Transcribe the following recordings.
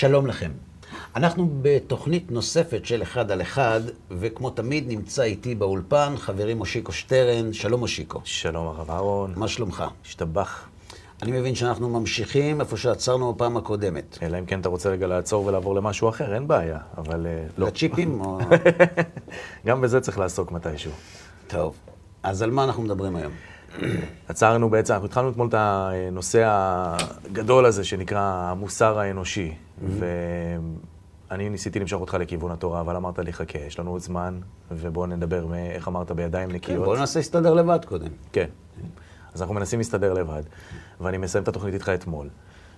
שלום לכם. אנחנו בתוכנית נוספת של אחד על אחד, וכמו תמיד נמצא איתי באולפן חברי מושיקו שטרן. שלום מושיקו. שלום הרב אהרון. מה שלומך? השתבח. אני מבין שאנחנו ממשיכים איפה שעצרנו בפעם הקודמת. אלא אם כן אתה רוצה רגע לעצור ולעבור למשהו אחר, אין בעיה, אבל אה, לא. לצ'יפים? או... גם בזה צריך לעסוק מתישהו. טוב, אז על מה אנחנו מדברים היום? עצרנו בעצם, אנחנו התחלנו אתמול את הנושא הגדול הזה שנקרא המוסר האנושי. ואני ניסיתי למשוך אותך לכיוון התורה, אבל אמרת לי, חכה, יש לנו עוד זמן, ובואו נדבר, איך אמרת, בידיים כן, נקיות. בואו ננסה להסתדר לבד קודם. כן. אז אנחנו מנסים להסתדר לבד, ואני מסיים את התוכנית איתך אתמול,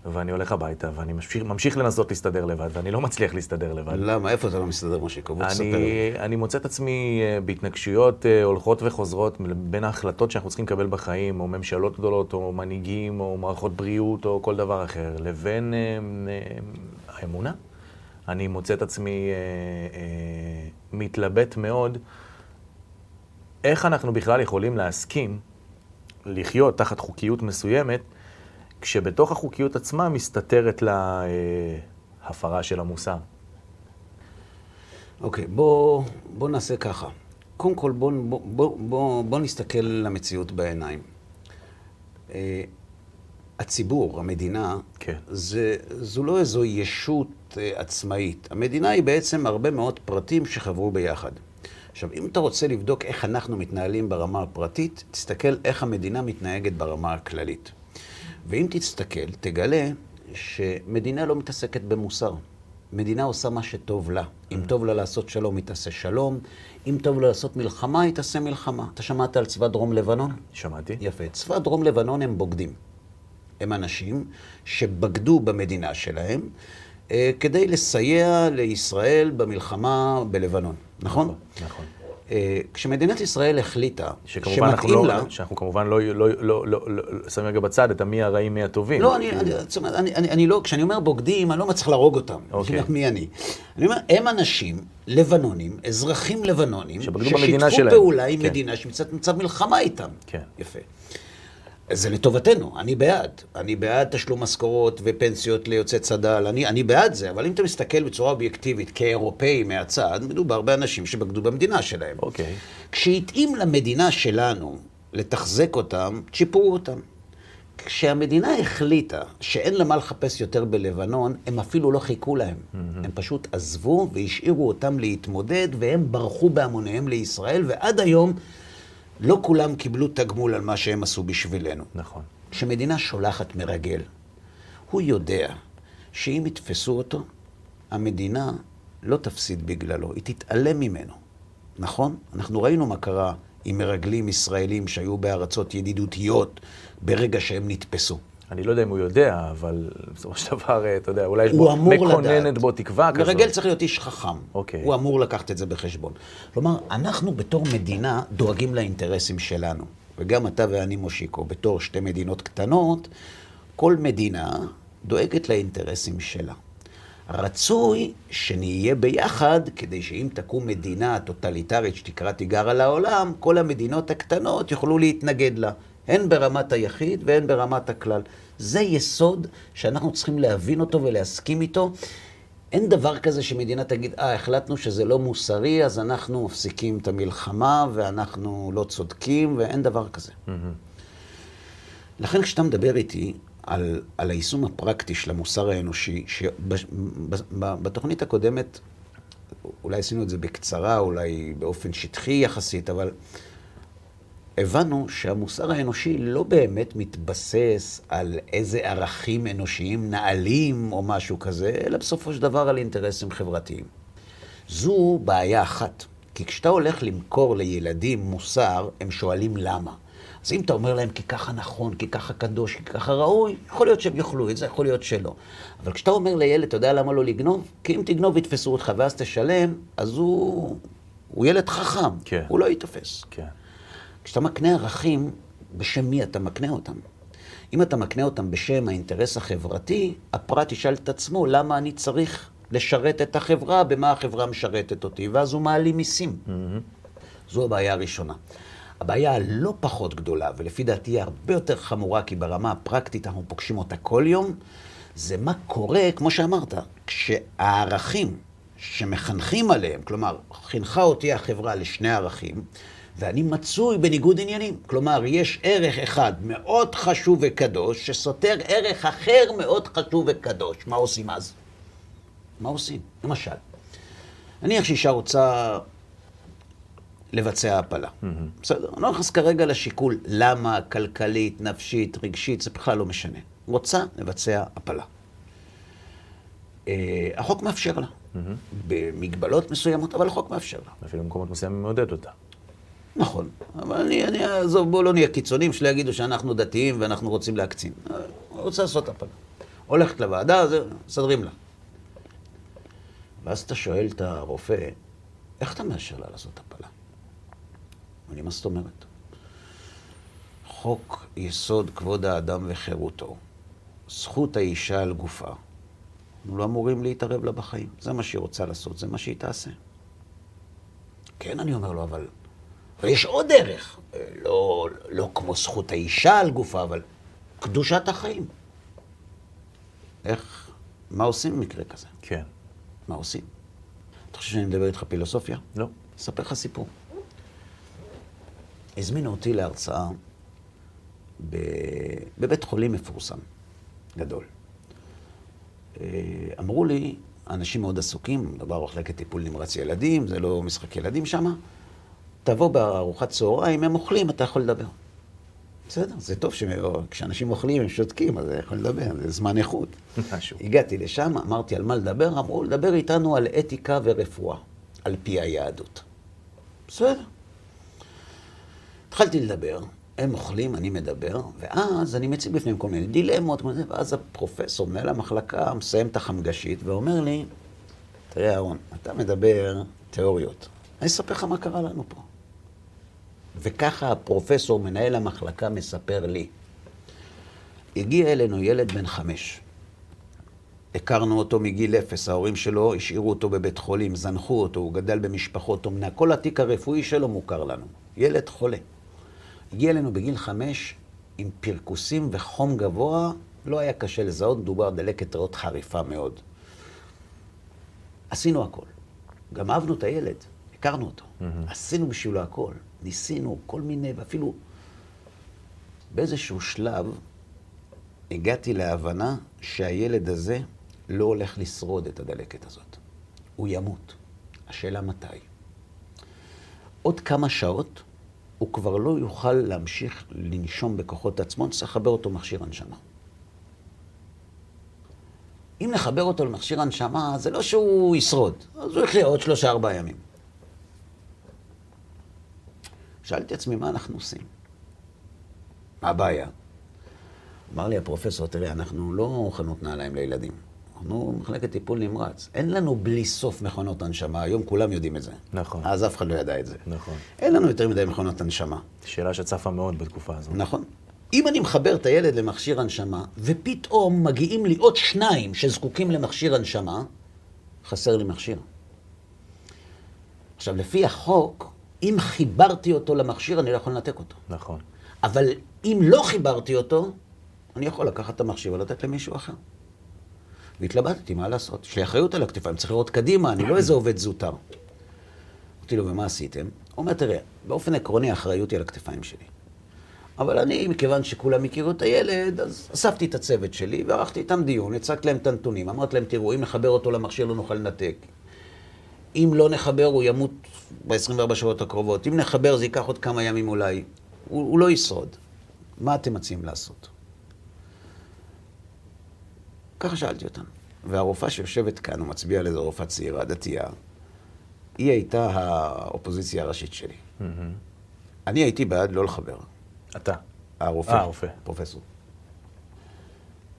ואני הולך הביתה, ואני ממשיך, ממשיך לנסות להסתדר לבד, ואני לא מצליח להסתדר לבד. למה? איפה אתה לא מסתדר, מושיקו? בוא תספר לי. אני, מוצא את עצמי אה, בהתנגשויות אה, הולכות וחוזרות בין ההחלטות שאנחנו צריכים לקבל בחיים, או ממשלות גדולות, או מנהיגים, או מערכות בריאות, או כל דבר אחר, לבין אה, האמונה. אני מוצא את עצמי מתלבט מאוד איך אנחנו בכלל יכולים להסכים לחיות תחת חוקיות מסוימת, כשבתוך החוקיות עצמה מסתתרת לה אה, הפרה של המוסר. אוקיי, בוא, בוא נעשה ככה. קודם כל, בוא, בוא, בוא, בוא, בוא נסתכל למציאות בעיניים. אה, הציבור, המדינה, כן. זה, זו לא איזו ישות אה, עצמאית. המדינה היא בעצם הרבה מאוד פרטים שחברו ביחד. עכשיו, אם אתה רוצה לבדוק איך אנחנו מתנהלים ברמה הפרטית, תסתכל איך המדינה מתנהגת ברמה הכללית. ואם תסתכל, תגלה שמדינה לא מתעסקת במוסר. מדינה עושה מה שטוב לה. אם טוב לה לעשות שלום, היא תעשה שלום. אם טוב לה לעשות מלחמה, היא תעשה מלחמה. אתה שמעת על צבא דרום לבנון? שמעתי. יפה. צבא דרום לבנון הם בוגדים. הם אנשים שבגדו במדינה שלהם אה, כדי לסייע לישראל במלחמה בלבנון, נכון? נכון. אה, כשמדינת ישראל החליטה שמתאים לא, לה... שאנחנו כמובן לא, לא, לא, לא, לא, שמים רגע בצד את המי הרעים מי הטובים. לא, אני, אני, זאת אומרת, אני, אני, אני לא, כשאני אומר בוגדים, אני לא מצליח להרוג אותם. אוקיי. אומר, מי אני? אני אומר, הם אנשים לבנונים, אזרחים לבנונים, ששיתפו. פעולה עם כן. מדינה שנמצאת במצב מלחמה איתם. כן. יפה. זה לטובתנו, אני בעד. אני בעד תשלום משכורות ופנסיות ליוצאי צד"ל, אני, אני בעד זה, אבל אם אתה מסתכל בצורה אובייקטיבית כאירופאי מהצד, מדובר באנשים שבגדו במדינה שלהם. אוקיי. כשהתאים למדינה שלנו לתחזק אותם, צ'יפרו אותם. כשהמדינה החליטה שאין לה מה לחפש יותר בלבנון, הם אפילו לא חיכו להם. הם פשוט עזבו והשאירו אותם להתמודד, והם ברחו בהמוניהם לישראל, ועד היום לא כולם קיבלו תגמול על מה שהם עשו בשבילנו. נכון. כשמדינה שולחת מרגל, הוא יודע שאם יתפסו אותו, המדינה לא תפסיד בגללו, היא תתעלם ממנו. נכון? אנחנו ראינו מה קרה עם מרגלים ישראלים שהיו בארצות ידידותיות ברגע שהם נתפסו. אני לא יודע אם הוא יודע, אבל בסופו של דבר, אה, אתה יודע, אולי יש בו. מקוננת בו תקווה כזאת. מרגל צריך להיות איש חכם. אוקיי. הוא אמור לקחת את זה בחשבון. כלומר, אנחנו בתור מדינה דואגים לאינטרסים שלנו. וגם אתה ואני, מושיקו, בתור שתי מדינות קטנות, כל מדינה דואגת לאינטרסים שלה. רצוי שנהיה ביחד, כדי שאם תקום מדינה טוטליטרית שתקרא תיגר על העולם, כל המדינות הקטנות יוכלו להתנגד לה, הן ברמת היחיד והן ברמת הכלל. זה יסוד שאנחנו צריכים להבין אותו ולהסכים איתו. אין דבר כזה שמדינה תגיד, אה, החלטנו שזה לא מוסרי, אז אנחנו מפסיקים את המלחמה ואנחנו לא צודקים, ואין דבר כזה. לכן כשאתה מדבר איתי על, על היישום הפרקטי של המוסר האנושי, שבתוכנית הקודמת, אולי עשינו את זה בקצרה, אולי באופן שטחי יחסית, אבל הבנו שהמוסר האנושי לא באמת מתבסס על איזה ערכים אנושיים נעלים או משהו כזה, אלא בסופו של דבר על אינטרסים חברתיים. זו בעיה אחת, כי כשאתה הולך למכור לילדים מוסר, הם שואלים למה. אז אם אתה אומר להם כי ככה נכון, כי ככה קדוש, כי ככה ראוי, יכול להיות שהם יאכלו את זה, יכול להיות שלא. אבל כשאתה אומר לילד, אתה יודע למה לא לגנוב? כי אם תגנוב יתפסו אותך ואז תשלם, אז הוא, הוא ילד חכם, כן. הוא לא ייתפס. כן. כשאתה מקנה ערכים, בשם מי אתה מקנה אותם? אם אתה מקנה אותם בשם האינטרס החברתי, הפרט ישאל את עצמו, למה אני צריך לשרת את החברה, במה החברה משרתת אותי, ואז הוא מעלים מיסים. זו הבעיה הראשונה. הבעיה הלא פחות גדולה, ולפי דעתי היא הרבה יותר חמורה, כי ברמה הפרקטית אנחנו פוגשים אותה כל יום, זה מה קורה, כמו שאמרת, כשהערכים שמחנכים עליהם, כלומר, חינכה אותי החברה לשני ערכים, ואני מצוי בניגוד עניינים. כלומר, יש ערך אחד מאוד חשוב וקדוש, שסותר ערך אחר מאוד חשוב וקדוש. מה עושים אז? מה עושים? למשל, נניח שאישה רוצה לבצע הפלה. Mm-hmm. בסדר? אני לא נכנס כרגע לשיקול למה, כלכלית, נפשית, רגשית, זה בכלל לא משנה. רוצה לבצע הפלה. אה, החוק מאפשר לה, mm-hmm. במגבלות מסוימות, אבל החוק מאפשר לה. אפילו במקומות מסוימים מעודד אותה. נכון, אבל אני, אני אעזוב, בואו לא נהיה קיצונים, שלא יגידו שאנחנו דתיים ואנחנו רוצים להקצין. אני רוצה לעשות הפלה. הולכת לוועדה, זה, מסדרים לה. ואז אתה שואל את הרופא, איך אתה מאשר לה לעשות הפלה? אני, מה זאת אומרת? חוק יסוד כבוד האדם וחירותו, זכות האישה על גופה, אנחנו לא אמורים להתערב לה בחיים. זה מה שהיא רוצה לעשות, זה מה שהיא תעשה. כן, אני אומר לו, אבל... ויש עוד דרך, לא, לא כמו זכות האישה על גופה, אבל קדושת החיים. איך, מה עושים במקרה כזה? כן. מה עושים? אתה חושב שאני מדבר איתך פילוסופיה? לא. אספר לך סיפור. הזמינו אותי להרצאה בבית חולים מפורסם, גדול. אה, אמרו לי, אנשים מאוד עסוקים, מדובר במחלקת טיפול נמרץ ילדים, זה לא משחק ילדים שם, תבוא בארוחת צהריים, הם אוכלים, אתה יכול לדבר. בסדר, זה טוב שכשאנשים אוכלים הם שותקים, אז יכול לדבר, זה זמן איכות. משהו. הגעתי לשם, אמרתי על מה לדבר, אמרו לדבר איתנו על אתיקה ורפואה, על פי היהדות. בסדר. התחלתי לדבר, הם אוכלים, אני מדבר, ואז אני מציג בפניהם כל מיני דילמות, ואז הפרופסור, מנהל המחלקה, מסיים את החמגשית ואומר לי, תראה אהרון, אתה מדבר תיאוריות. אני אספר לך מה קרה לנו פה. וככה הפרופסור, מנהל המחלקה, מספר לי. הגיע אלינו ילד בן חמש. הכרנו אותו מגיל אפס, ההורים שלו השאירו אותו בבית חולים, זנחו אותו, הוא גדל במשפחות אומנה, כל התיק הרפואי שלו מוכר לנו. ילד חולה. הגיע אלינו בגיל חמש עם פרכוסים וחום גבוה, לא היה קשה לזהות, מדובר דלקת ריאות חריפה מאוד. עשינו הכל. גם אהבנו את הילד, הכרנו אותו. Mm-hmm. עשינו בשבילו הכל. ניסינו כל מיני, ואפילו באיזשהו שלב הגעתי להבנה שהילד הזה לא הולך לשרוד את הדלקת הזאת. הוא ימות. השאלה מתי. עוד כמה שעות הוא כבר לא יוכל להמשיך לנשום בכוחות עצמו, צריך לחבר אותו מכשיר הנשמה. אם נחבר אותו למכשיר הנשמה, זה לא שהוא ישרוד, אז הוא יחיה עוד שלושה-ארבעה ימים. שאלתי עצמי, מה אנחנו עושים? מה הבעיה? אמר לי הפרופסור, תראה, אנחנו לא חנות נעליים לילדים. אנחנו מחלקת טיפול נמרץ. אין לנו בלי סוף מכונות הנשמה, היום כולם יודעים את זה. נכון. אז אף אחד לא ידע את זה. נכון. אין לנו יותר מדי מכונות הנשמה. שאלה שצפה מאוד בתקופה הזאת. נכון. אם אני מחבר את הילד למכשיר הנשמה, ופתאום מגיעים לי עוד שניים שזקוקים למכשיר הנשמה, חסר לי מכשיר. עכשיו, לפי החוק, אם חיברתי אותו למכשיר, אני לא יכול לנתק אותו. נכון. אבל אם לא חיברתי אותו, אני יכול לקחת את המכשיר ולתת למישהו אחר. והתלבטתי, מה לעשות? יש לי אחריות על הכתפיים, צריך לראות קדימה, אני לא איזה עובד זוטר. אמרתי לו, ומה עשיתם? הוא אומר, תראה, באופן עקרוני האחריות היא על הכתפיים שלי. אבל אני, מכיוון שכולם הכירו את הילד, אז אספתי את הצוות שלי וערכתי איתם דיון, הצגתי להם את הנתונים. אמרתי להם, תראו, אם נחבר אותו למכשיר לא נוכל לנתק. אם לא נחבר, הוא ימות ב-24 שעות הקרובות. אם נחבר, זה ייקח עוד כמה ימים אולי. הוא, הוא לא ישרוד. מה אתם מציעים לעשות? ככה שאלתי אותם. והרופאה שיושבת כאן, הוא מצביע על איזו רופאה צעירה, דתייה, היא הייתה האופוזיציה הראשית שלי. Mm-hmm. אני הייתי בעד לא לחבר. אתה? הרופא. אה, הרופא. פרופסור.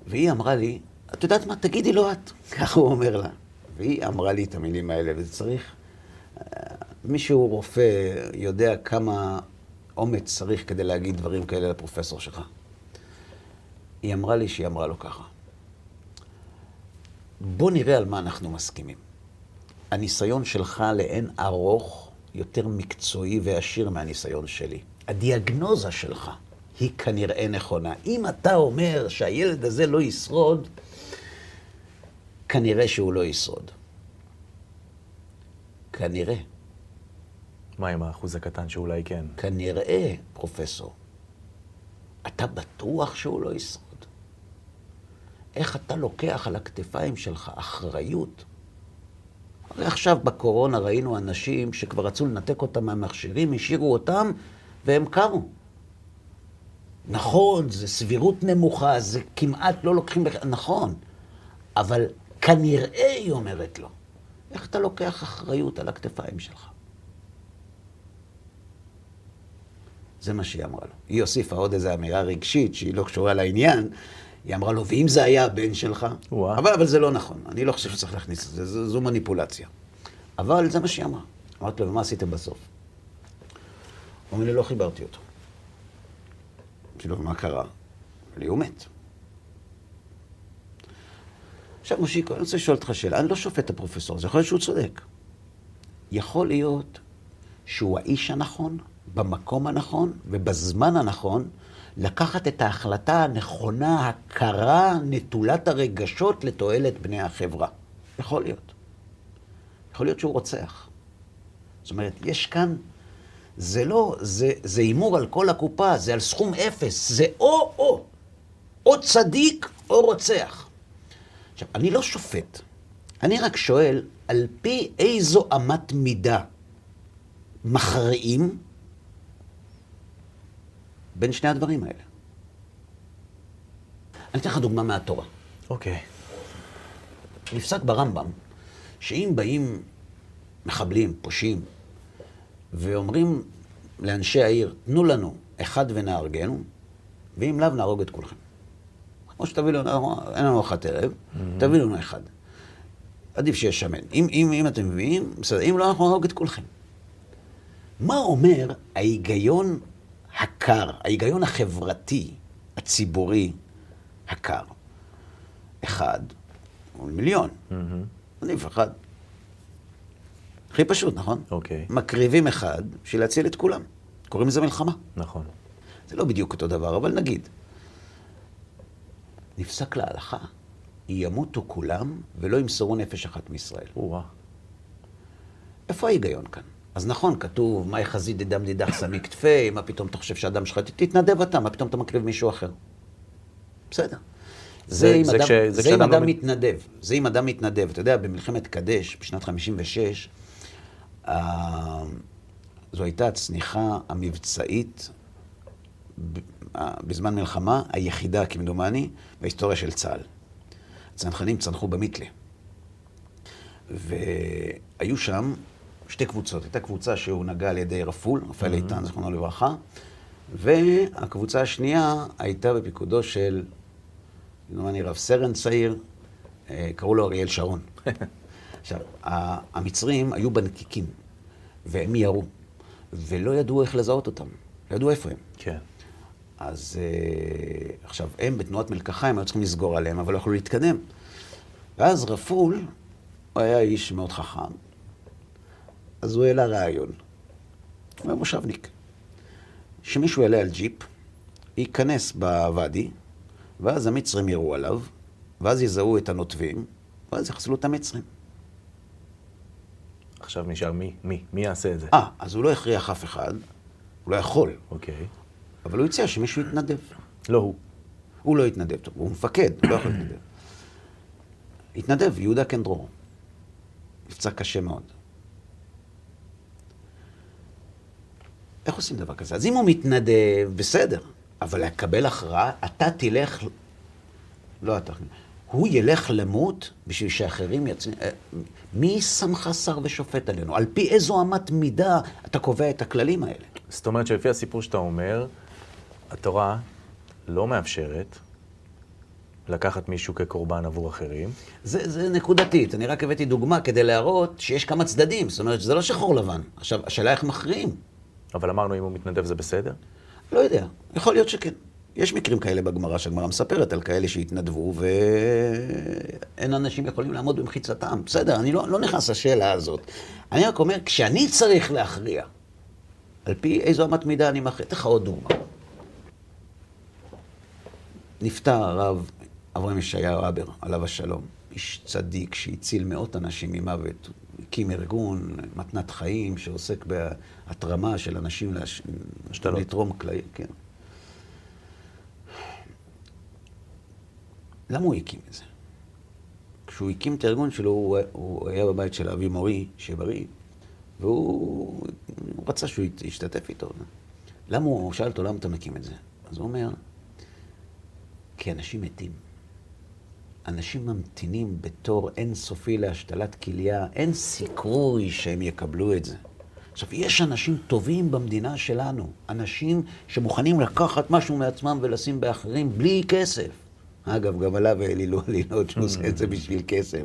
והיא אמרה לי, את יודעת מה, תגידי לו את. ככה הוא אומר לה. והיא אמרה לי את המילים האלה, וזה צריך... אה, מישהו רופא יודע כמה אומץ צריך כדי להגיד דברים כאלה לפרופסור שלך. היא אמרה לי שהיא אמרה לו ככה. בוא נראה על מה אנחנו מסכימים. הניסיון שלך לאין ארוך יותר מקצועי ועשיר מהניסיון שלי. הדיאגנוזה שלך היא כנראה נכונה. אם אתה אומר שהילד הזה לא ישרוד, כנראה שהוא לא ישרוד. כנראה. מה עם האחוז הקטן שאולי כן? כנראה, פרופסור. אתה בטוח שהוא לא ישרוד? איך אתה לוקח על הכתפיים שלך אחריות? הרי עכשיו בקורונה ראינו אנשים שכבר רצו לנתק אותם מהמכשירים, השאירו אותם והם קרו. נכון, זה סבירות נמוכה, זה כמעט לא לוקחים... נכון, אבל כנראה, היא אומרת לו, איך אתה לוקח אחריות על הכתפיים שלך? זה מה שהיא אמרה לו. היא הוסיפה עוד איזו אמירה רגשית שהיא לא קשורה לעניין. היא אמרה לו, ואם זה היה הבן שלך? אבל, אבל זה לא נכון, אני לא חושב שצריך להכניס את זה, זו, זו מניפולציה. אבל זה מה שהיא אמרה. אמרתי לו, ומה עשיתם בסוף? הוא אומר לי, לא חיברתי אותו. אמרתי לו, מה קרה? לי הוא מת. עכשיו, מושיקו, אני רוצה לשאול אותך שאלה. אני לא שופט את הפרופסור, זה יכול להיות שהוא צודק. יכול להיות שהוא האיש הנכון, במקום הנכון ובזמן הנכון, לקחת את ההחלטה הנכונה, הקרה, נטולת הרגשות לתועלת בני החברה. יכול להיות. יכול להיות שהוא רוצח. זאת אומרת, יש כאן, זה לא, זה הימור על כל הקופה, זה על סכום אפס, זה או-או, או צדיק או רוצח. עכשיו, אני לא שופט, אני רק שואל, על פי איזו אמת מידה מכריעים בין שני הדברים האלה. אני אתן לך דוגמה מהתורה. אוקיי. Okay. נפסק ברמב"ם, שאם באים מחבלים, פושעים, ואומרים לאנשי העיר, תנו לנו אחד ונהרגנו, ואם לאו נהרוג את כולכם. כמו שתביא לנו, אין לנו אחת ערב, mm-hmm. תביא לנו אחד. עדיף שיהיה שמן. אם, אם, אם אתם מביאים, בסדר, אם לא, אנחנו נהרוג את כולכם. מה אומר ההיגיון הקר, ההיגיון החברתי, הציבורי, הקר? אחד מול מיליון. עדיף אחד. הכי פשוט, נכון? אוקיי. מקריבים אחד בשביל להציל את כולם. קוראים לזה מלחמה. נכון. זה לא בדיוק אותו דבר, אבל נגיד. נפסק להלכה, ימותו כולם ולא ימסרו נפש אחת מישראל. או איפה ההיגיון כאן? אז נכון, כתוב, מאי חזית דדם דידך סמי כתפי, מה פתאום אתה חושב שאדם שלך, תתנדב אתה, מה פתאום אתה מקריב מישהו אחר? בסדר. זה, זה, אם, זה אדם, כש, זה זה אם אדם לא... מתנדב, זה אם אדם מתנדב. אתה יודע, במלחמת קדש, בשנת 56, אה, זו הייתה הצניחה המבצעית אה, בזמן מלחמה, היחידה, כמדומני, בהיסטוריה של צה"ל. הצנחנים צנחו במיתלה. והיו שם שתי קבוצות. הייתה קבוצה שהונהגה על ידי רפול, רפאל איתן, זכרונו לברכה, והקבוצה השנייה הייתה בפיקודו של, כמדומני, רב סרן צעיר, אה, קראו לו אריאל שרון. עכשיו, המצרים היו בנקיקים, והם ירו, ולא ידעו איך לזהות אותם, לא ידעו איפה הם. כן. אז uh, עכשיו, הם בתנועת מלקחה, הם היו צריכים לסגור עליהם, אבל לא יכלו להתקדם. ואז רפול, הוא היה איש מאוד חכם, אז הוא העלה רעיון. הוא היה מושבניק. שמישהו יעלה על ג'יפ, ייכנס בוואדי, ואז המצרים יראו עליו, ואז יזהו את הנוטבים, ואז יחסלו את המצרים. עכשיו נשאר מי? מי? מי יעשה את זה? אה, אז הוא לא הכריח אף אחד, הוא לא יכול. אוקיי. אבל הוא הציע שמישהו יתנדב. לא הוא. הוא לא יתנדב, טוב, הוא מפקד, הוא לא יכול להתנדב. התנדב, יהודה קנדרור. נפצע קשה מאוד. איך עושים דבר כזה? אז אם הוא מתנדב, בסדר, אבל לקבל הכרעה, אתה תלך, לא אתה, הוא ילך למות בשביל שאחרים יצאו... אה, מי שמך שר ושופט עלינו? על פי איזו אמת מידה אתה קובע את הכללים האלה? זאת אומרת שלפי הסיפור שאתה אומר, התורה לא מאפשרת לקחת מישהו כקורבן עבור אחרים. זה, זה נקודתית, אני רק הבאתי דוגמה כדי להראות שיש כמה צדדים, זאת אומרת שזה לא שחור לבן. עכשיו, השאלה איך מכריעים. אבל אמרנו אם הוא מתנדב זה בסדר? לא יודע, יכול להיות שכן. יש מקרים כאלה בגמרא שהגמרא מספרת על כאלה שהתנדבו ואין אנשים יכולים לעמוד במחיצתם. בסדר, אני לא, לא נכנס לשאלה הזאת. אני רק אומר, כשאני צריך להכריע, על פי איזו אמת מידה אני מכריע, אתן לך עוד דוגמה. נפטר הרב אברהם ישעיהו אבר, עליו השלום, איש צדיק שהציל מאות אנשים ממוות. הקים ארגון, מתנת חיים, שעוסק בהתרמה של אנשים. השתלות. לתרום כליה, כן. למה הוא הקים את זה? כשהוא הקים את הארגון שלו, הוא, הוא היה בבית של אבי מורי, שבריא, והוא הוא רצה שהוא ישתתף איתו. למה הוא, הוא שאל אותו, למה אתה מקים את זה? אז הוא אומר, כי אנשים מתים. אנשים ממתינים בתור אינסופי להשתלת כליה, אין סיכוי שהם יקבלו את זה. עכשיו, יש אנשים טובים במדינה שלנו, אנשים שמוכנים לקחת משהו מעצמם ולשים באחרים בלי כסף. אגב, גם עליו העלילו עלילות שהוא עושה את זה בשביל כסף.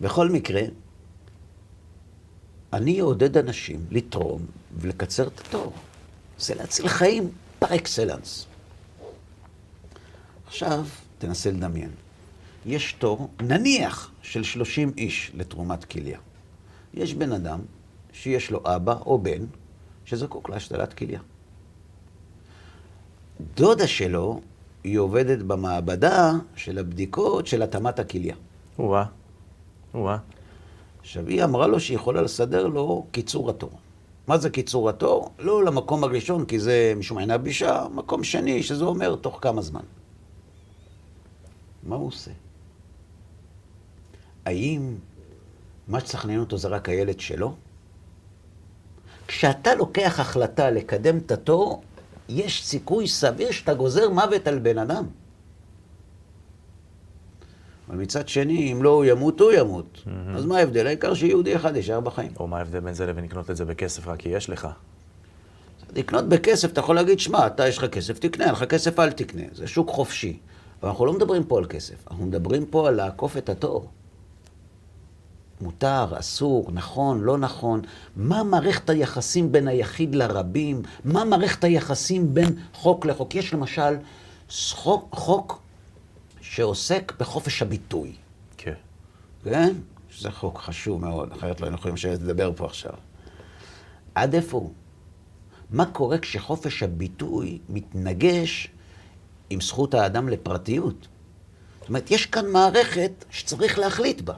בכל מקרה, אני אעודד אנשים לתרום ולקצר את התור. זה להציל חיים פר אקסלנס. עכשיו, תנסה לדמיין. יש תור, נניח, של 30 איש לתרומת כליה. יש בן אדם שיש לו אבא או בן שזקוק להשתלת כליה. דודה שלו, היא עובדת במעבדה של הבדיקות של התאמת הכליה. או-אה, או-אה. עכשיו, היא אמרה לו שהיא יכולה לסדר לו קיצור התור. מה זה קיצור התור? לא למקום הראשון, כי זה משום עינה בישה, מקום שני, שזה אומר תוך כמה זמן. מה הוא עושה? האם מה שצריך לעניין אותו זה רק הילד שלו? כשאתה לוקח החלטה לקדם את התור, יש סיכוי סביר שאתה גוזר מוות על בן אדם. אבל מצד שני, אם לא הוא ימות, הוא ימות. אז מה ההבדל? העיקר שיהודי אחד יישאר בחיים. או מה ההבדל בין זה לבין לקנות את זה בכסף רק כי יש לך? לקנות בכסף, אתה יכול להגיד, שמע, אתה יש לך כסף, תקנה, אין לך כסף, אל תקנה. זה שוק חופשי. אבל אנחנו לא מדברים פה על כסף, אנחנו מדברים פה על לעקוף את התור. מותר, אסור, נכון, לא נכון. מה מערכת היחסים בין היחיד לרבים? מה מערכת היחסים בין חוק לחוק? יש למשל חוק, חוק שעוסק בחופש הביטוי. כן. כן? שזה חוק חשוב מאוד, אחרת לא היינו יכולים לדבר פה עכשיו. עד איפה הוא? מה קורה כשחופש הביטוי מתנגש עם זכות האדם לפרטיות? זאת אומרת, יש כאן מערכת שצריך להחליט בה.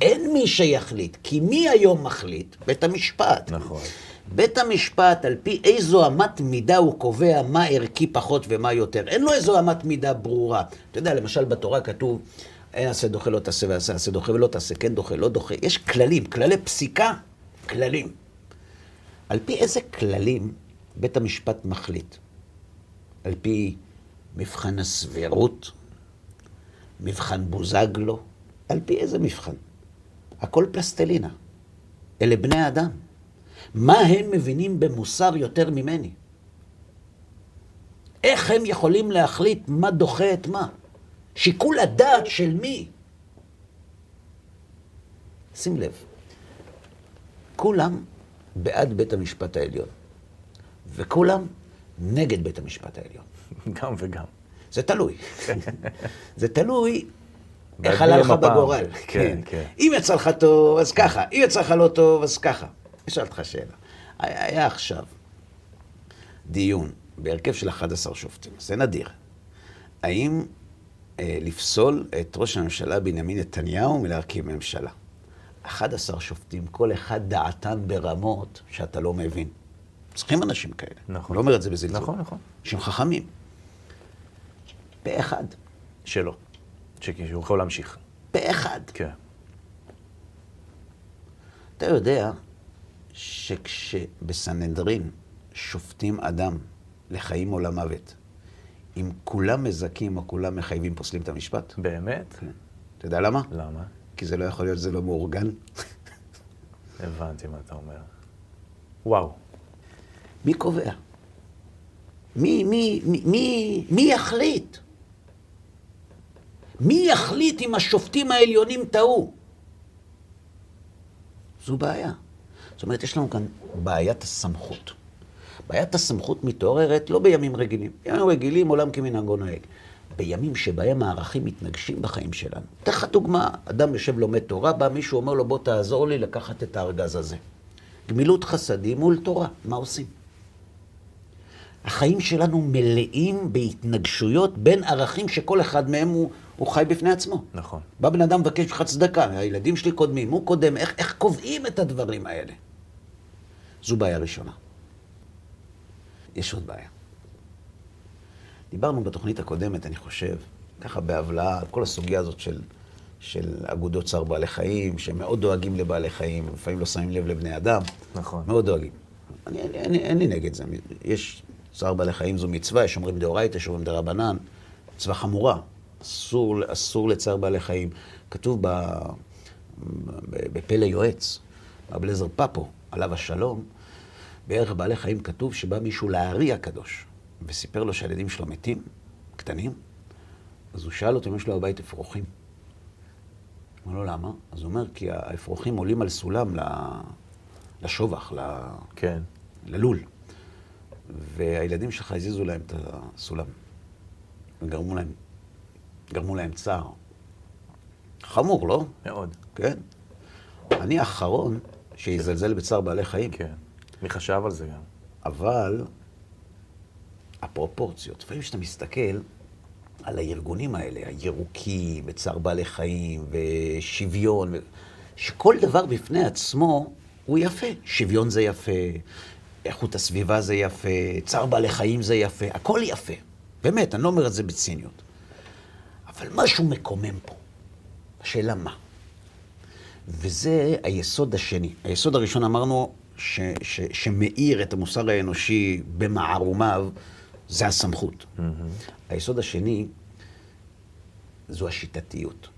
אין מי שיחליט, כי מי היום מחליט? בית המשפט. נכון. בית המשפט, על פי איזו אמת מידה הוא קובע מה ערכי פחות ומה יותר. אין לו איזו אמת מידה ברורה. אתה יודע, למשל בתורה כתוב, אין עשה דוחה לא תעשה ועשה עשה דוחה ולא תעשה, כן דוחה, לא דוחה. יש כללים, כללי פסיקה, כללים. על פי איזה כללים בית המשפט מחליט? על פי מבחן הסבירות? מבחן בוזגלו? על פי איזה מבחן? הכל פלסטלינה. אלה בני אדם. מה הם מבינים במוסר יותר ממני? איך הם יכולים להחליט מה דוחה את מה? שיקול הדעת של מי? שים לב, כולם בעד בית המשפט העליון, וכולם נגד בית המשפט העליון. גם וגם. זה תלוי. זה תלוי איך עלה לך. בגורל. כן, כן. אם יצא לך טוב, אז ככה. אם יצא לך לא טוב, אז ככה. אשאל אותך שאלה. היה עכשיו דיון בהרכב של 11 שופטים, זה נדיר. האם אה, לפסול את ראש הממשלה בנימין נתניהו מלהרכיב ממשלה? 11 שופטים, כל אחד דעתם ברמות שאתה לא מבין. צריכים אנשים כאלה. נכון. אני לא אומר את זה בזלזול. נכון, נכון. שהם חכמים. פה אחד. שלא. שהוא יכול להמשיך. פה אחד. כן. אתה יודע שכשבסנהדרין שופטים אדם לחיים או למוות, אם כולם מזכים או כולם מחייבים, פוסלים את המשפט? באמת? כן. אתה יודע למה? למה? כי זה לא יכול להיות, זה לא מאורגן. הבנתי מה אתה אומר. וואו. מי קובע? מי, מי, מי, מי, מי יחליט? מי יחליט אם השופטים העליונים טעו? זו בעיה. זאת אומרת, יש לנו כאן בעיית הסמכות. בעיית הסמכות מתעוררת לא בימים רגילים. בימים רגילים עולם כמנהגו נוהג. בימים שבהם הערכים מתנגשים בחיים שלנו. אתן לך דוגמה, אדם יושב לומד תורה, בא מישהו אומר לו, בוא תעזור לי לקחת את הארגז הזה. גמילות חסדים מול תורה, מה עושים? החיים שלנו מלאים בהתנגשויות בין ערכים שכל אחד מהם הוא, הוא חי בפני עצמו. נכון. בא בן אדם מבקש ממך צדקה, הילדים שלי קודמים, הוא קודם, איך, איך קובעים את הדברים האלה? זו בעיה ראשונה. יש עוד בעיה. דיברנו בתוכנית הקודמת, אני חושב, ככה בהבלעה, על כל הסוגיה הזאת של, של אגודות צער בעלי חיים, שהם מאוד דואגים לבעלי חיים, לפעמים לא שמים לב לבני אדם. נכון. מאוד דואגים. אני, אני, אני, לי נגד זה. יש צער בעלי חיים זו מצווה, יש אומרים דאורייתא, יש אומרים דרבנן, מצווה חמורה. אסור, אסור לצער בעלי חיים. כתוב ב, ב, בפלא יועץ, רב אליעזר פפו, עליו השלום, בערך בעלי חיים כתוב שבא מישהו לארי הקדוש, וסיפר לו שהילדים שלו מתים, קטנים, אז הוא שאל אותו אם יש לו בבית אפרוחים. אמר לו, למה? אז הוא אומר, כי האפרוחים עולים על סולם לשובח, ל... כן. ללול. והילדים שלך הזיזו להם את הסולם, וגרמו להם, גרמו להם צער. חמור, לא? מאוד. כן. אני האחרון שיזלזל בצער בעלי חיים. כן. מי חשב על זה גם? אבל הפרופורציות, לפעמים כשאתה מסתכל על הארגונים האלה, הירוקים, וצער בעלי חיים, ושוויון, שכל דבר בפני עצמו הוא יפה. שוויון זה יפה, איכות הסביבה זה יפה, צער בעלי חיים זה יפה, הכל יפה. באמת, אני לא אומר את זה בציניות. אבל משהו מקומם פה. השאלה מה? וזה היסוד השני. היסוד הראשון אמרנו ש, ש, שמאיר את המוסר האנושי במערומיו, זה הסמכות. Mm-hmm. היסוד השני זו השיטתיות.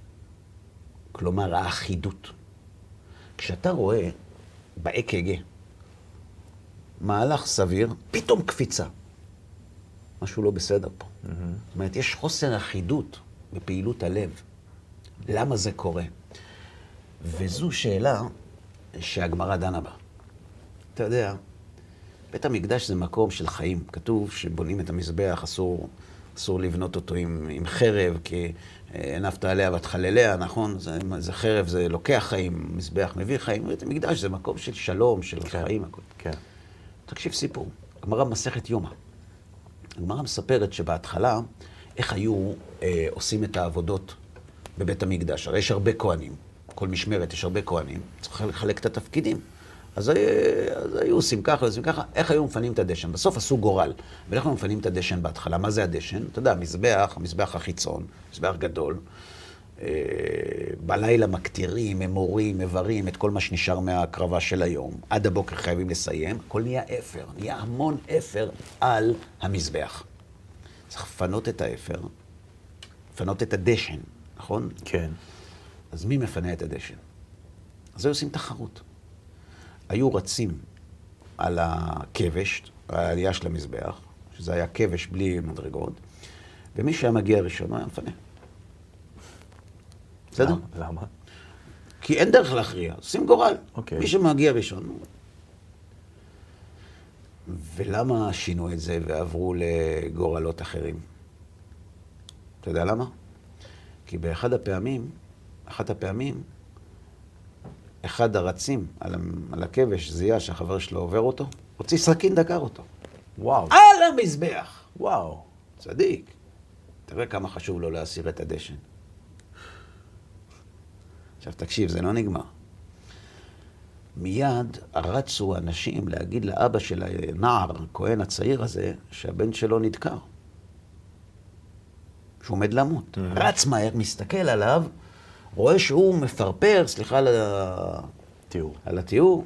כלומר, האחידות. כשאתה רואה ב-EKG מהלך סביר, פתאום קפיצה. משהו לא בסדר פה. Mm-hmm. זאת אומרת, יש חוסר אחידות בפעילות הלב. למה זה קורה? וזו שאלה שהגמרא דנה בה. אתה יודע, בית המקדש זה מקום של חיים. כתוב שבונים את המזבח, אסור, אסור לבנות אותו עם, עם חרב, כי הנפת עליה ותחלליה, נכון? זה, זה חרב, זה לוקח חיים, מזבח מביא חיים. בית המקדש זה מקום של שלום, של כן, חיים, הכול. כן. תקשיב סיפור, הגמרא במסכת יומא. הגמרא מספרת שבהתחלה, איך היו אה, עושים את העבודות בבית המקדש. הרי יש הרבה כהנים, כל משמרת יש הרבה כהנים, צריך לחלק את התפקידים. אז, אז היו עושים ככה, עושים ככה, איך היו מפנים את הדשן? בסוף עשו גורל. ואיך היו מפנים את הדשן בהתחלה? מה זה הדשן? אתה יודע, מזבח, מזבח החיצון, מזבח גדול. אה, בלילה מקטירים, ממורים, איברים, את כל מה שנשאר מההקרבה של היום. עד הבוקר חייבים לסיים. הכל נהיה אפר, נהיה המון אפר על המזבח. צריך לפנות את האפר, לפנות את הדשן, נכון? כן. אז מי מפנה את הדשן? אז היו עושים תחרות. היו רצים על הכבש, העלייה של המזבח, שזה היה כבש בלי מדרגות, ומי שהיה מגיע ראשון היה מפנה. בסדר? למה? כי אין דרך להכריע, עושים גורל. אוקיי. מי שמגיע ראשון. ולמה שינו את זה ועברו לגורלות אחרים? אתה יודע למה? כי באחד הפעמים, אחת הפעמים, אחד הרצים על, על הכבש זיהה שהחבר שלו עובר אותו, הוציא סכין, דקר אותו. וואו. על המזבח. וואו. צדיק. תראה כמה חשוב לו להסיר את הדשן. עכשיו תקשיב, זה לא נגמר. מיד רצו אנשים להגיד לאבא של הנער, הכהן הצעיר הזה, שהבן שלו נדקר. שהוא עומד למות. Mm-hmm. רץ מהר, מסתכל עליו, רואה שהוא מפרפר, סליחה על, התיאור. על התיאור,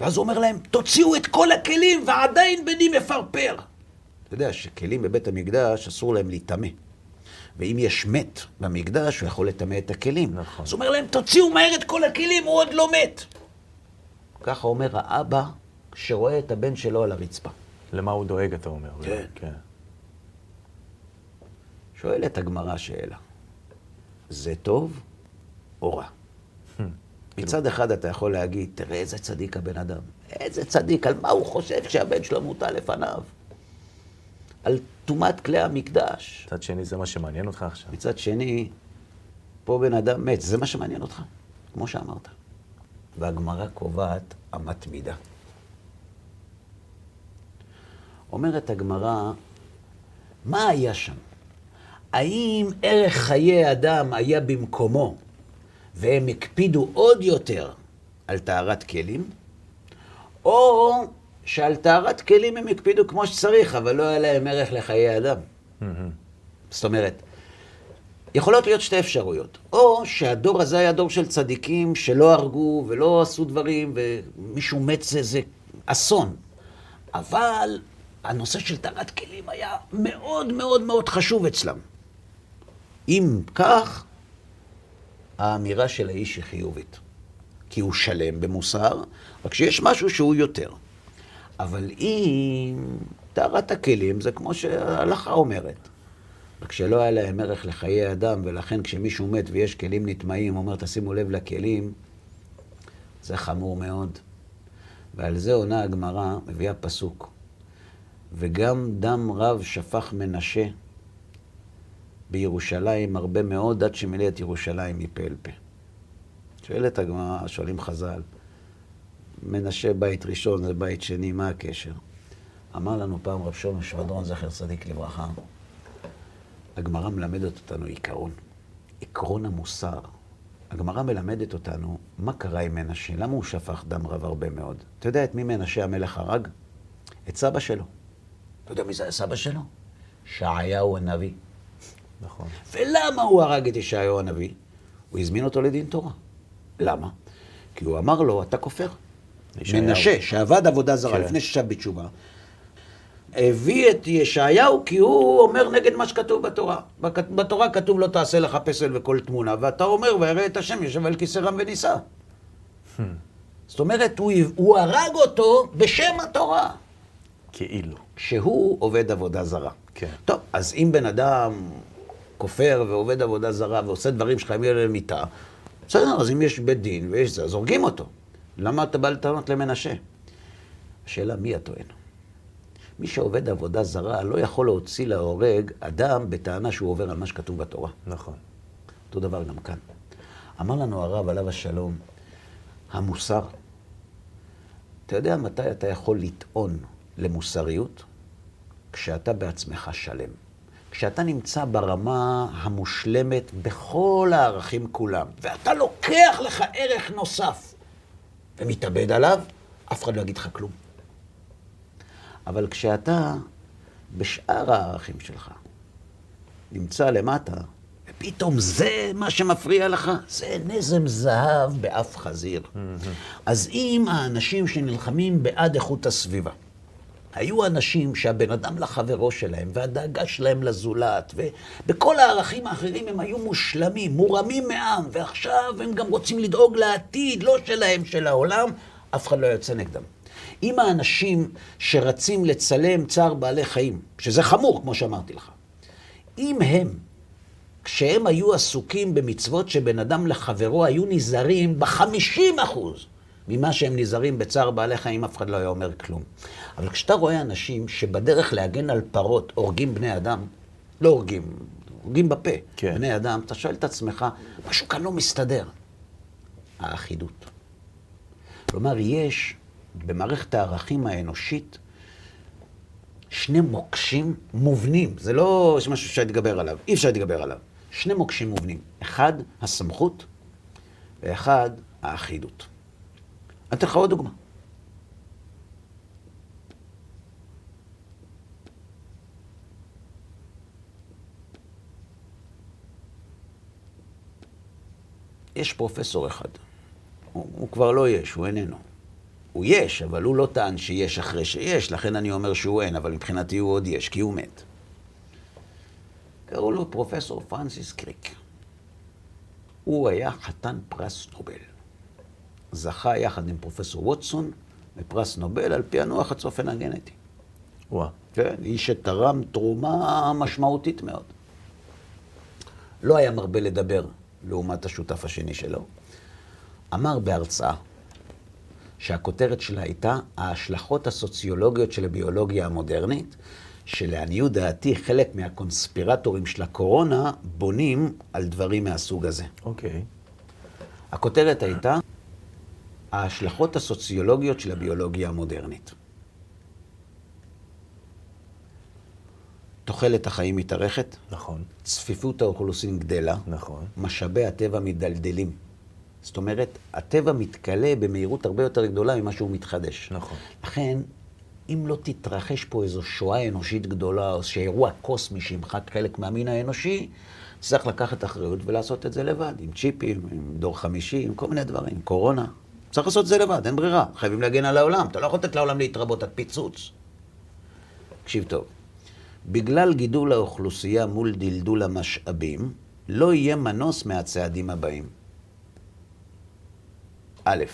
ואז הוא אומר להם, תוציאו את כל הכלים ועדיין בני מפרפר. אתה יודע שכלים בבית המקדש אסור להם להיטמא. ואם יש מת במקדש, הוא יכול לטמא את הכלים. נכון. אז הוא אומר להם, תוציאו מהר את כל הכלים, הוא עוד לא מת. ככה אומר האבא, שרואה את הבן שלו על הרצפה. למה הוא דואג, אתה אומר. כן. כן. שואלת הגמרא שאלה, זה טוב או רע? מצד אחד אתה יכול להגיד, תראה איזה צדיק הבן אדם, איזה צדיק, על מה הוא חושב שהבן שלו מוטל לפניו? על טומאת כלי המקדש. מצד שני, זה מה שמעניין אותך עכשיו. מצד שני, פה בן אדם מת, זה מה שמעניין אותך, כמו שאמרת. והגמרא קובעת אמת מידה. אומרת הגמרא, מה היה שם? האם ערך חיי אדם היה במקומו, והם הקפידו עוד יותר על טהרת כלים, או שעל טהרת כלים הם הקפידו כמו שצריך, אבל לא היה להם ערך לחיי אדם. זאת אומרת, יכולות להיות שתי אפשרויות. או שהדור הזה היה דור של צדיקים שלא הרגו ולא עשו דברים, ומישהו מת זה, זה אסון. אבל הנושא של טהרת כלים היה מאוד מאוד מאוד חשוב אצלם. אם כך, האמירה של האיש היא חיובית. כי הוא שלם במוסר, רק שיש משהו שהוא יותר. אבל אם טהרת הכלים זה כמו שההלכה אומרת. רק שלא היה להם ערך לחיי אדם, ולכן כשמישהו מת ויש כלים נטמעים, אומר, תשימו לב לכלים, זה חמור מאוד. ועל זה עונה הגמרא, מביאה פסוק. וגם דם רב שפך מנשה בירושלים הרבה מאוד, עד שמילא את ירושלים מפה אל פה. שואלת הגמרא, שואלים חז"ל, מנשה בית ראשון זה בית שני, מה הקשר? אמר לנו פעם רב שומש שבדרון, זכר צדיק לברכה, הגמרא מלמדת אותנו עיקרון, עקרון המוסר. הגמרא מלמדת אותנו מה קרה עם מנשה, למה הוא שפך דם רב הרבה מאוד. אתה יודע את מי מנשה המלך הרג? את סבא שלו. אתה יודע מי זה סבא שלו? שעיהו הנביא. נכון. ולמה הוא הרג את ישעיהו הנביא? הוא הזמין אותו לדין תורה. למה? כי הוא אמר לו, אתה כופר. מנשה, שעבד עבודה זרה כן. לפני ששב בתשובה, הביא את ישעיהו כי הוא אומר נגד מה שכתוב בתורה. בתורה כתוב לא תעשה לך פסל וכל תמונה, ואתה אומר, וירא את השם יושב על כיסא רם ונישא. זאת אומרת, הוא, הוא הרג אותו בשם התורה, כאילו. שהוא עובד עבודה זרה. כן. טוב, אז אם בן אדם כופר ועובד עבודה זרה ועושה דברים שחייבים להם מיתה, בסדר, אז אם יש בית דין ויש זה, אז הורגים אותו. למה אתה בא לטענות למנשה? השאלה, מי הטוען? מי שעובד עבודה זרה לא יכול להוציא להורג אדם בטענה שהוא עובר על מה שכתוב בתורה. נכון. אותו דבר גם כאן. אמר לנו הרב, עליו השלום, המוסר, אתה יודע מתי אתה יכול לטעון למוסריות? כשאתה בעצמך שלם. כשאתה נמצא ברמה המושלמת בכל הערכים כולם, ואתה לוקח לך ערך נוסף ומתאבד עליו, אף אחד לא יגיד לך כלום. אבל כשאתה בשאר הערכים שלך נמצא למטה, ופתאום זה מה שמפריע לך, זה נזם זהב באף חזיר. אז אם האנשים שנלחמים בעד איכות הסביבה, היו אנשים שהבן אדם לחברו שלהם, והדאגה שלהם לזולת, ובכל הערכים האחרים הם היו מושלמים, מורמים מעם, ועכשיו הם גם רוצים לדאוג לעתיד, לא שלהם, של העולם, אף אחד לא יוצא נגדם. אם האנשים שרצים לצלם צער בעלי חיים, שזה חמור, כמו שאמרתי לך, אם הם, כשהם היו עסוקים במצוות שבן אדם לחברו, היו נזהרים בחמישים אחוז ממה שהם נזהרים בצער בעלי חיים, אף אחד לא היה אומר כלום. אבל כשאתה רואה אנשים שבדרך להגן על פרות הורגים בני אדם, לא הורגים, הורגים בפה, כן. בני אדם, אתה שואל את עצמך, משהו כאן לא מסתדר. האחידות. כלומר, יש במערכת הערכים האנושית שני מוקשים מובנים. זה לא משהו שאפשר להתגבר עליו, אי אפשר להתגבר עליו. שני מוקשים מובנים. אחד, הסמכות, ואחד, האחידות. אתן לך עוד דוגמה. יש פרופסור אחד, הוא, הוא כבר לא יש, הוא איננו. הוא יש, אבל הוא לא טען שיש אחרי שיש, לכן אני אומר שהוא אין, אבל מבחינתי הוא עוד יש, כי הוא מת. קראו לו פרופסור פרנסיס קריק. הוא היה חתן פרס נובל. זכה יחד עם פרופסור ווטסון בפרס נובל על פענוח הצופן הגנטי. וואה. כן, איש שתרם תרומה משמעותית מאוד. לא היה מרבה לדבר לעומת השותף השני שלו. אמר בהרצאה שהכותרת שלה הייתה ההשלכות הסוציולוגיות של הביולוגיה המודרנית, שלעניות דעתי חלק מהקונספירטורים של הקורונה בונים על דברים מהסוג הזה. אוקיי. הכותרת הייתה ההשלכות הסוציולוגיות של הביולוגיה המודרנית. תוחלת החיים מתארכת, נכון, צפיפות האוכלוסין גדלה, נכון. משאבי הטבע מדלדלים. זאת אומרת, הטבע מתכלה במהירות הרבה יותר גדולה ממה שהוא מתחדש. נכון. לכן, אם לא תתרחש פה איזו שואה אנושית גדולה, או שאירוע קוסמי שימחק חלק מהמין האנושי, צריך לקחת אחריות ולעשות את זה לבד, עם צ'יפים, עם דור חמישי, עם כל מיני דברים, קורונה. צריך לעשות את זה לבד, אין ברירה. חייבים להגן על העולם. אתה לא יכול לתת לעולם להתרבות עד פיצוץ. תקשיב טוב. בגלל גידול האוכלוסייה מול דלדול המשאבים, לא יהיה מנוס מהצעדים הבאים. א',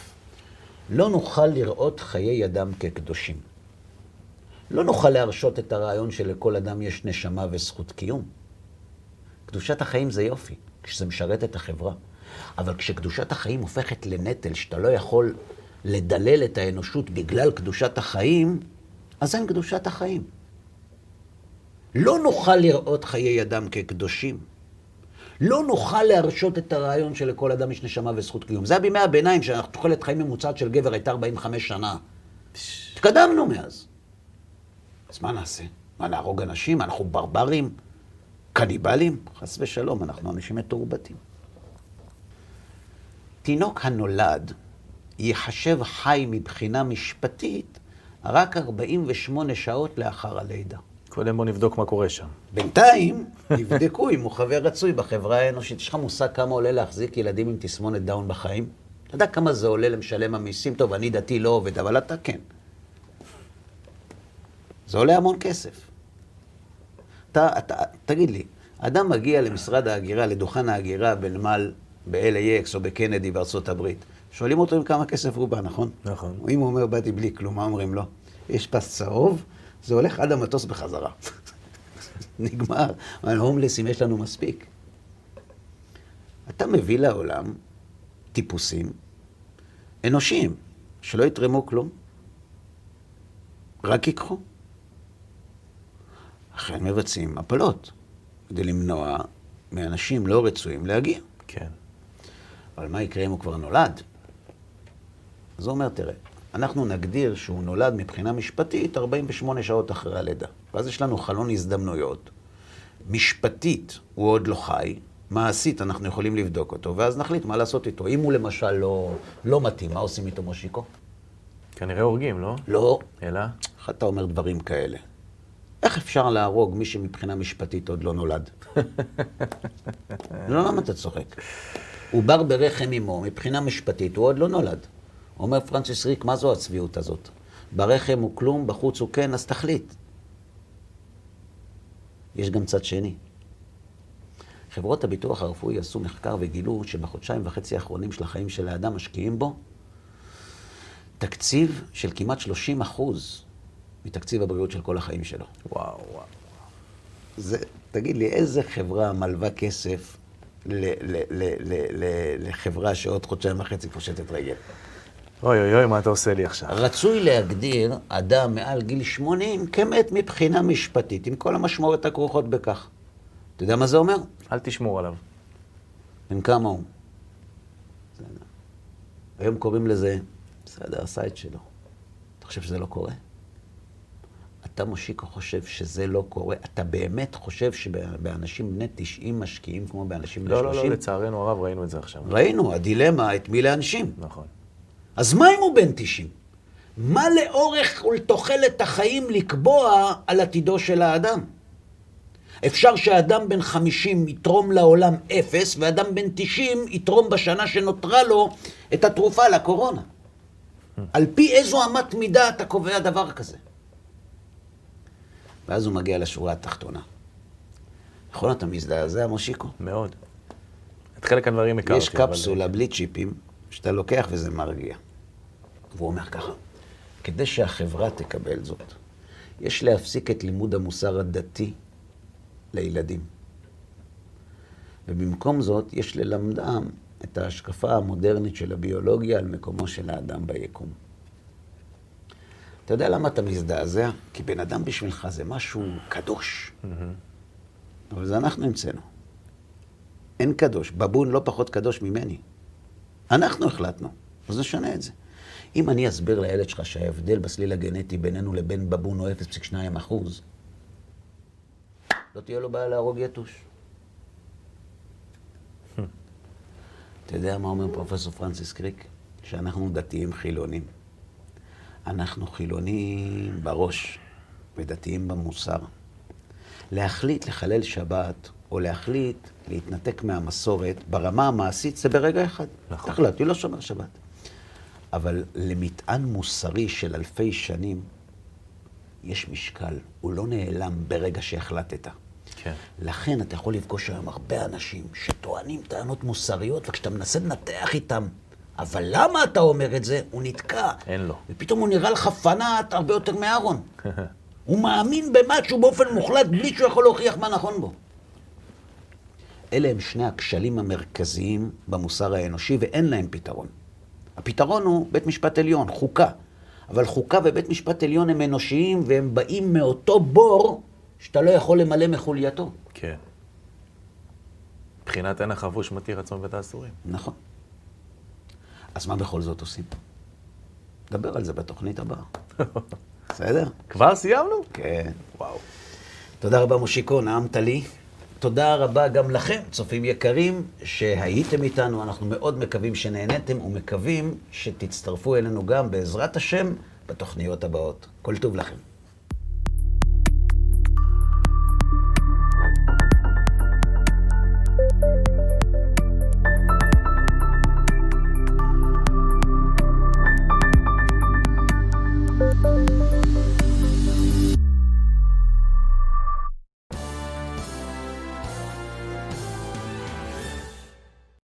לא נוכל לראות חיי אדם כקדושים. לא נוכל להרשות את הרעיון שלכל אדם יש נשמה וזכות קיום. קדושת החיים זה יופי, כשזה משרת את החברה. אבל כשקדושת החיים הופכת לנטל, שאתה לא יכול לדלל את האנושות בגלל קדושת החיים, אז אין קדושת החיים. לא נוכל לראות חיי אדם כקדושים. לא נוכל להרשות את הרעיון שלכל אדם יש נשמה וזכות קיום. זה היה בימי הביניים, שתוחלת חיים ממוצעת של גבר הייתה 45 שנה. התקדמנו מאז. אז מה נעשה? מה, נהרוג אנשים? אנחנו ברברים? קניבלים? חס ושלום, אנחנו אנשים מתורבתים. תינוק הנולד ייחשב חי מבחינה משפטית רק 48 שעות לאחר הלידה. קודם בוא נבדוק מה קורה שם. בינתיים, יבדקו אם הוא חבר רצוי בחברה האנושית. יש לך מושג כמה עולה להחזיק ילדים עם תסמונת דאון בחיים? אתה יודע כמה זה עולה למשלם המיסים? טוב, אני דתי לא עובד, אבל אתה כן. זה עולה המון כסף. אתה, אתה, תגיד לי, אדם מגיע למשרד ההגירה, לדוכן ההגירה בנמל ב-LAX או בקנדי בארצות הברית, שואלים אותו עם כמה כסף הוא בא, נכון? נכון. אם הוא אומר, באתי בלי כלום, מה אומרים לו? יש פס צהוב, זה הולך עד המטוס בחזרה. נגמר. אבל הומלסים יש לנו מספיק. אתה מביא לעולם טיפוסים אנושיים, שלא יתרמו כלום, רק ייקחו. אכן מבצעים הפלות, כדי למנוע מאנשים לא רצויים להגיע. כן. אבל מה יקרה אם הוא כבר נולד? אז הוא אומר, תראה, אנחנו נגדיר שהוא נולד מבחינה משפטית 48 שעות אחרי הלידה. ואז יש לנו חלון הזדמנויות. משפטית הוא עוד לא חי, מעשית אנחנו יכולים לבדוק אותו, ואז נחליט מה לעשות איתו. אם הוא למשל לא, לא מתאים, מה עושים איתו, מושיקו? כנראה הורגים, לא? לא. אלא? איך אתה אומר דברים כאלה? איך אפשר להרוג מי שמבחינה משפטית עוד לא נולד? לא, למה אתה צוחק? עובר ברחם אמו, מבחינה משפטית הוא עוד לא נולד. אומר פרנסיס ריק, מה זו הצביעות הזאת? ברחם הוא כלום, בחוץ הוא כן, אז תחליט. יש גם צד שני. חברות הביטוח הרפואי עשו מחקר וגילו שבחודשיים וחצי האחרונים של החיים של האדם משקיעים בו תקציב של כמעט 30 אחוז מתקציב הבריאות של כל החיים שלו. וואו, וואו. זה, תגיד לי, איזה חברה מלווה כסף לחברה שעוד חודשיים וחצי פושטת רגל? אוי אוי אוי, מה אתה עושה לי עכשיו? רצוי להגדיר אדם מעל גיל 80 כמת מבחינה משפטית, עם כל המשמעויות הכרוכות בכך. אתה יודע מה זה אומר? אל תשמור עליו. בן כמה הוא? היום קוראים לזה, בסדר, את שלו. אתה חושב שזה לא קורה? אתה, מושיקו, חושב שזה לא קורה? אתה באמת חושב שבאנשים בני 90 משקיעים כמו באנשים בני 30? לא, לא, לא, לצערנו הרב ראינו את זה עכשיו. ראינו, הדילמה, את מי להנשים. נכון. אז מה אם הוא בן 90? מה לאורך ולתוחלת החיים לקבוע על עתידו של האדם? אפשר שאדם בן 50 יתרום לעולם אפס, ואדם בן 90 יתרום בשנה שנותרה לו את התרופה לקורונה. על פי איזו אמת מידה אתה קובע דבר כזה? ואז הוא מגיע לשורה התחתונה. נכון אתה מזדעזע, מושיקו? מאוד. את חלק הדברים הכרתי. יש קפסולה אבל... בלי צ'יפים, שאתה לוקח וזה מרגיע. והוא אומר ככה, כדי שהחברה תקבל זאת, יש להפסיק את לימוד המוסר הדתי לילדים. ובמקום זאת, יש ללמדם את ההשקפה המודרנית של הביולוגיה על מקומו של האדם ביקום. אתה יודע למה אתה מזדעזע? כי בן אדם בשבילך זה משהו קדוש. אבל זה אנחנו המצאנו. אין קדוש. בבון לא פחות קדוש ממני. אנחנו החלטנו, אז נשנה את זה. אם אני אסביר לילד שלך שההבדל בסליל הגנטי בינינו לבין בבון הוא 0.2 אחוז, לא תהיה לו בעיה להרוג יתוש. אתה יודע מה אומר פרופסור פרנסיס קריק? שאנחנו דתיים חילונים. אנחנו חילונים בראש ודתיים במוסר. להחליט לחלל שבת, או להחליט להתנתק מהמסורת, ברמה המעשית זה ברגע אחד. נכון. החלטתי, לא שומר שבת. אבל למטען מוסרי של אלפי שנים, יש משקל. הוא לא נעלם ברגע שהחלטת. כן. לכן אתה יכול לפגוש היום הרבה אנשים שטוענים טענות מוסריות, וכשאתה מנסה לנתח איתם, אבל למה אתה אומר את זה, הוא נתקע. אין לו. ופתאום הוא נראה לך פנאט הרבה יותר מאהרון. הוא מאמין במשהו באופן מוחלט, בלי שהוא יכול להוכיח מה נכון בו. אלה הם שני הכשלים המרכזיים במוסר האנושי, ואין להם פתרון. הפתרון הוא בית משפט עליון, חוקה. אבל חוקה ובית משפט עליון הם אנושיים, והם באים מאותו בור שאתה לא יכול למלא מחולייתו. כן. מבחינת אין החבוש מתיר עצמו בית האסורים. נכון. אז מה בכל זאת עושים? נדבר על זה בתוכנית הבאה. בסדר? כבר סיימנו? כן. וואו. תודה רבה, מושיקו, נעמת לי. תודה רבה גם לכם, צופים יקרים, שהייתם איתנו. אנחנו מאוד מקווים שנהניתם ומקווים שתצטרפו אלינו גם, בעזרת השם, בתוכניות הבאות. כל טוב לכם.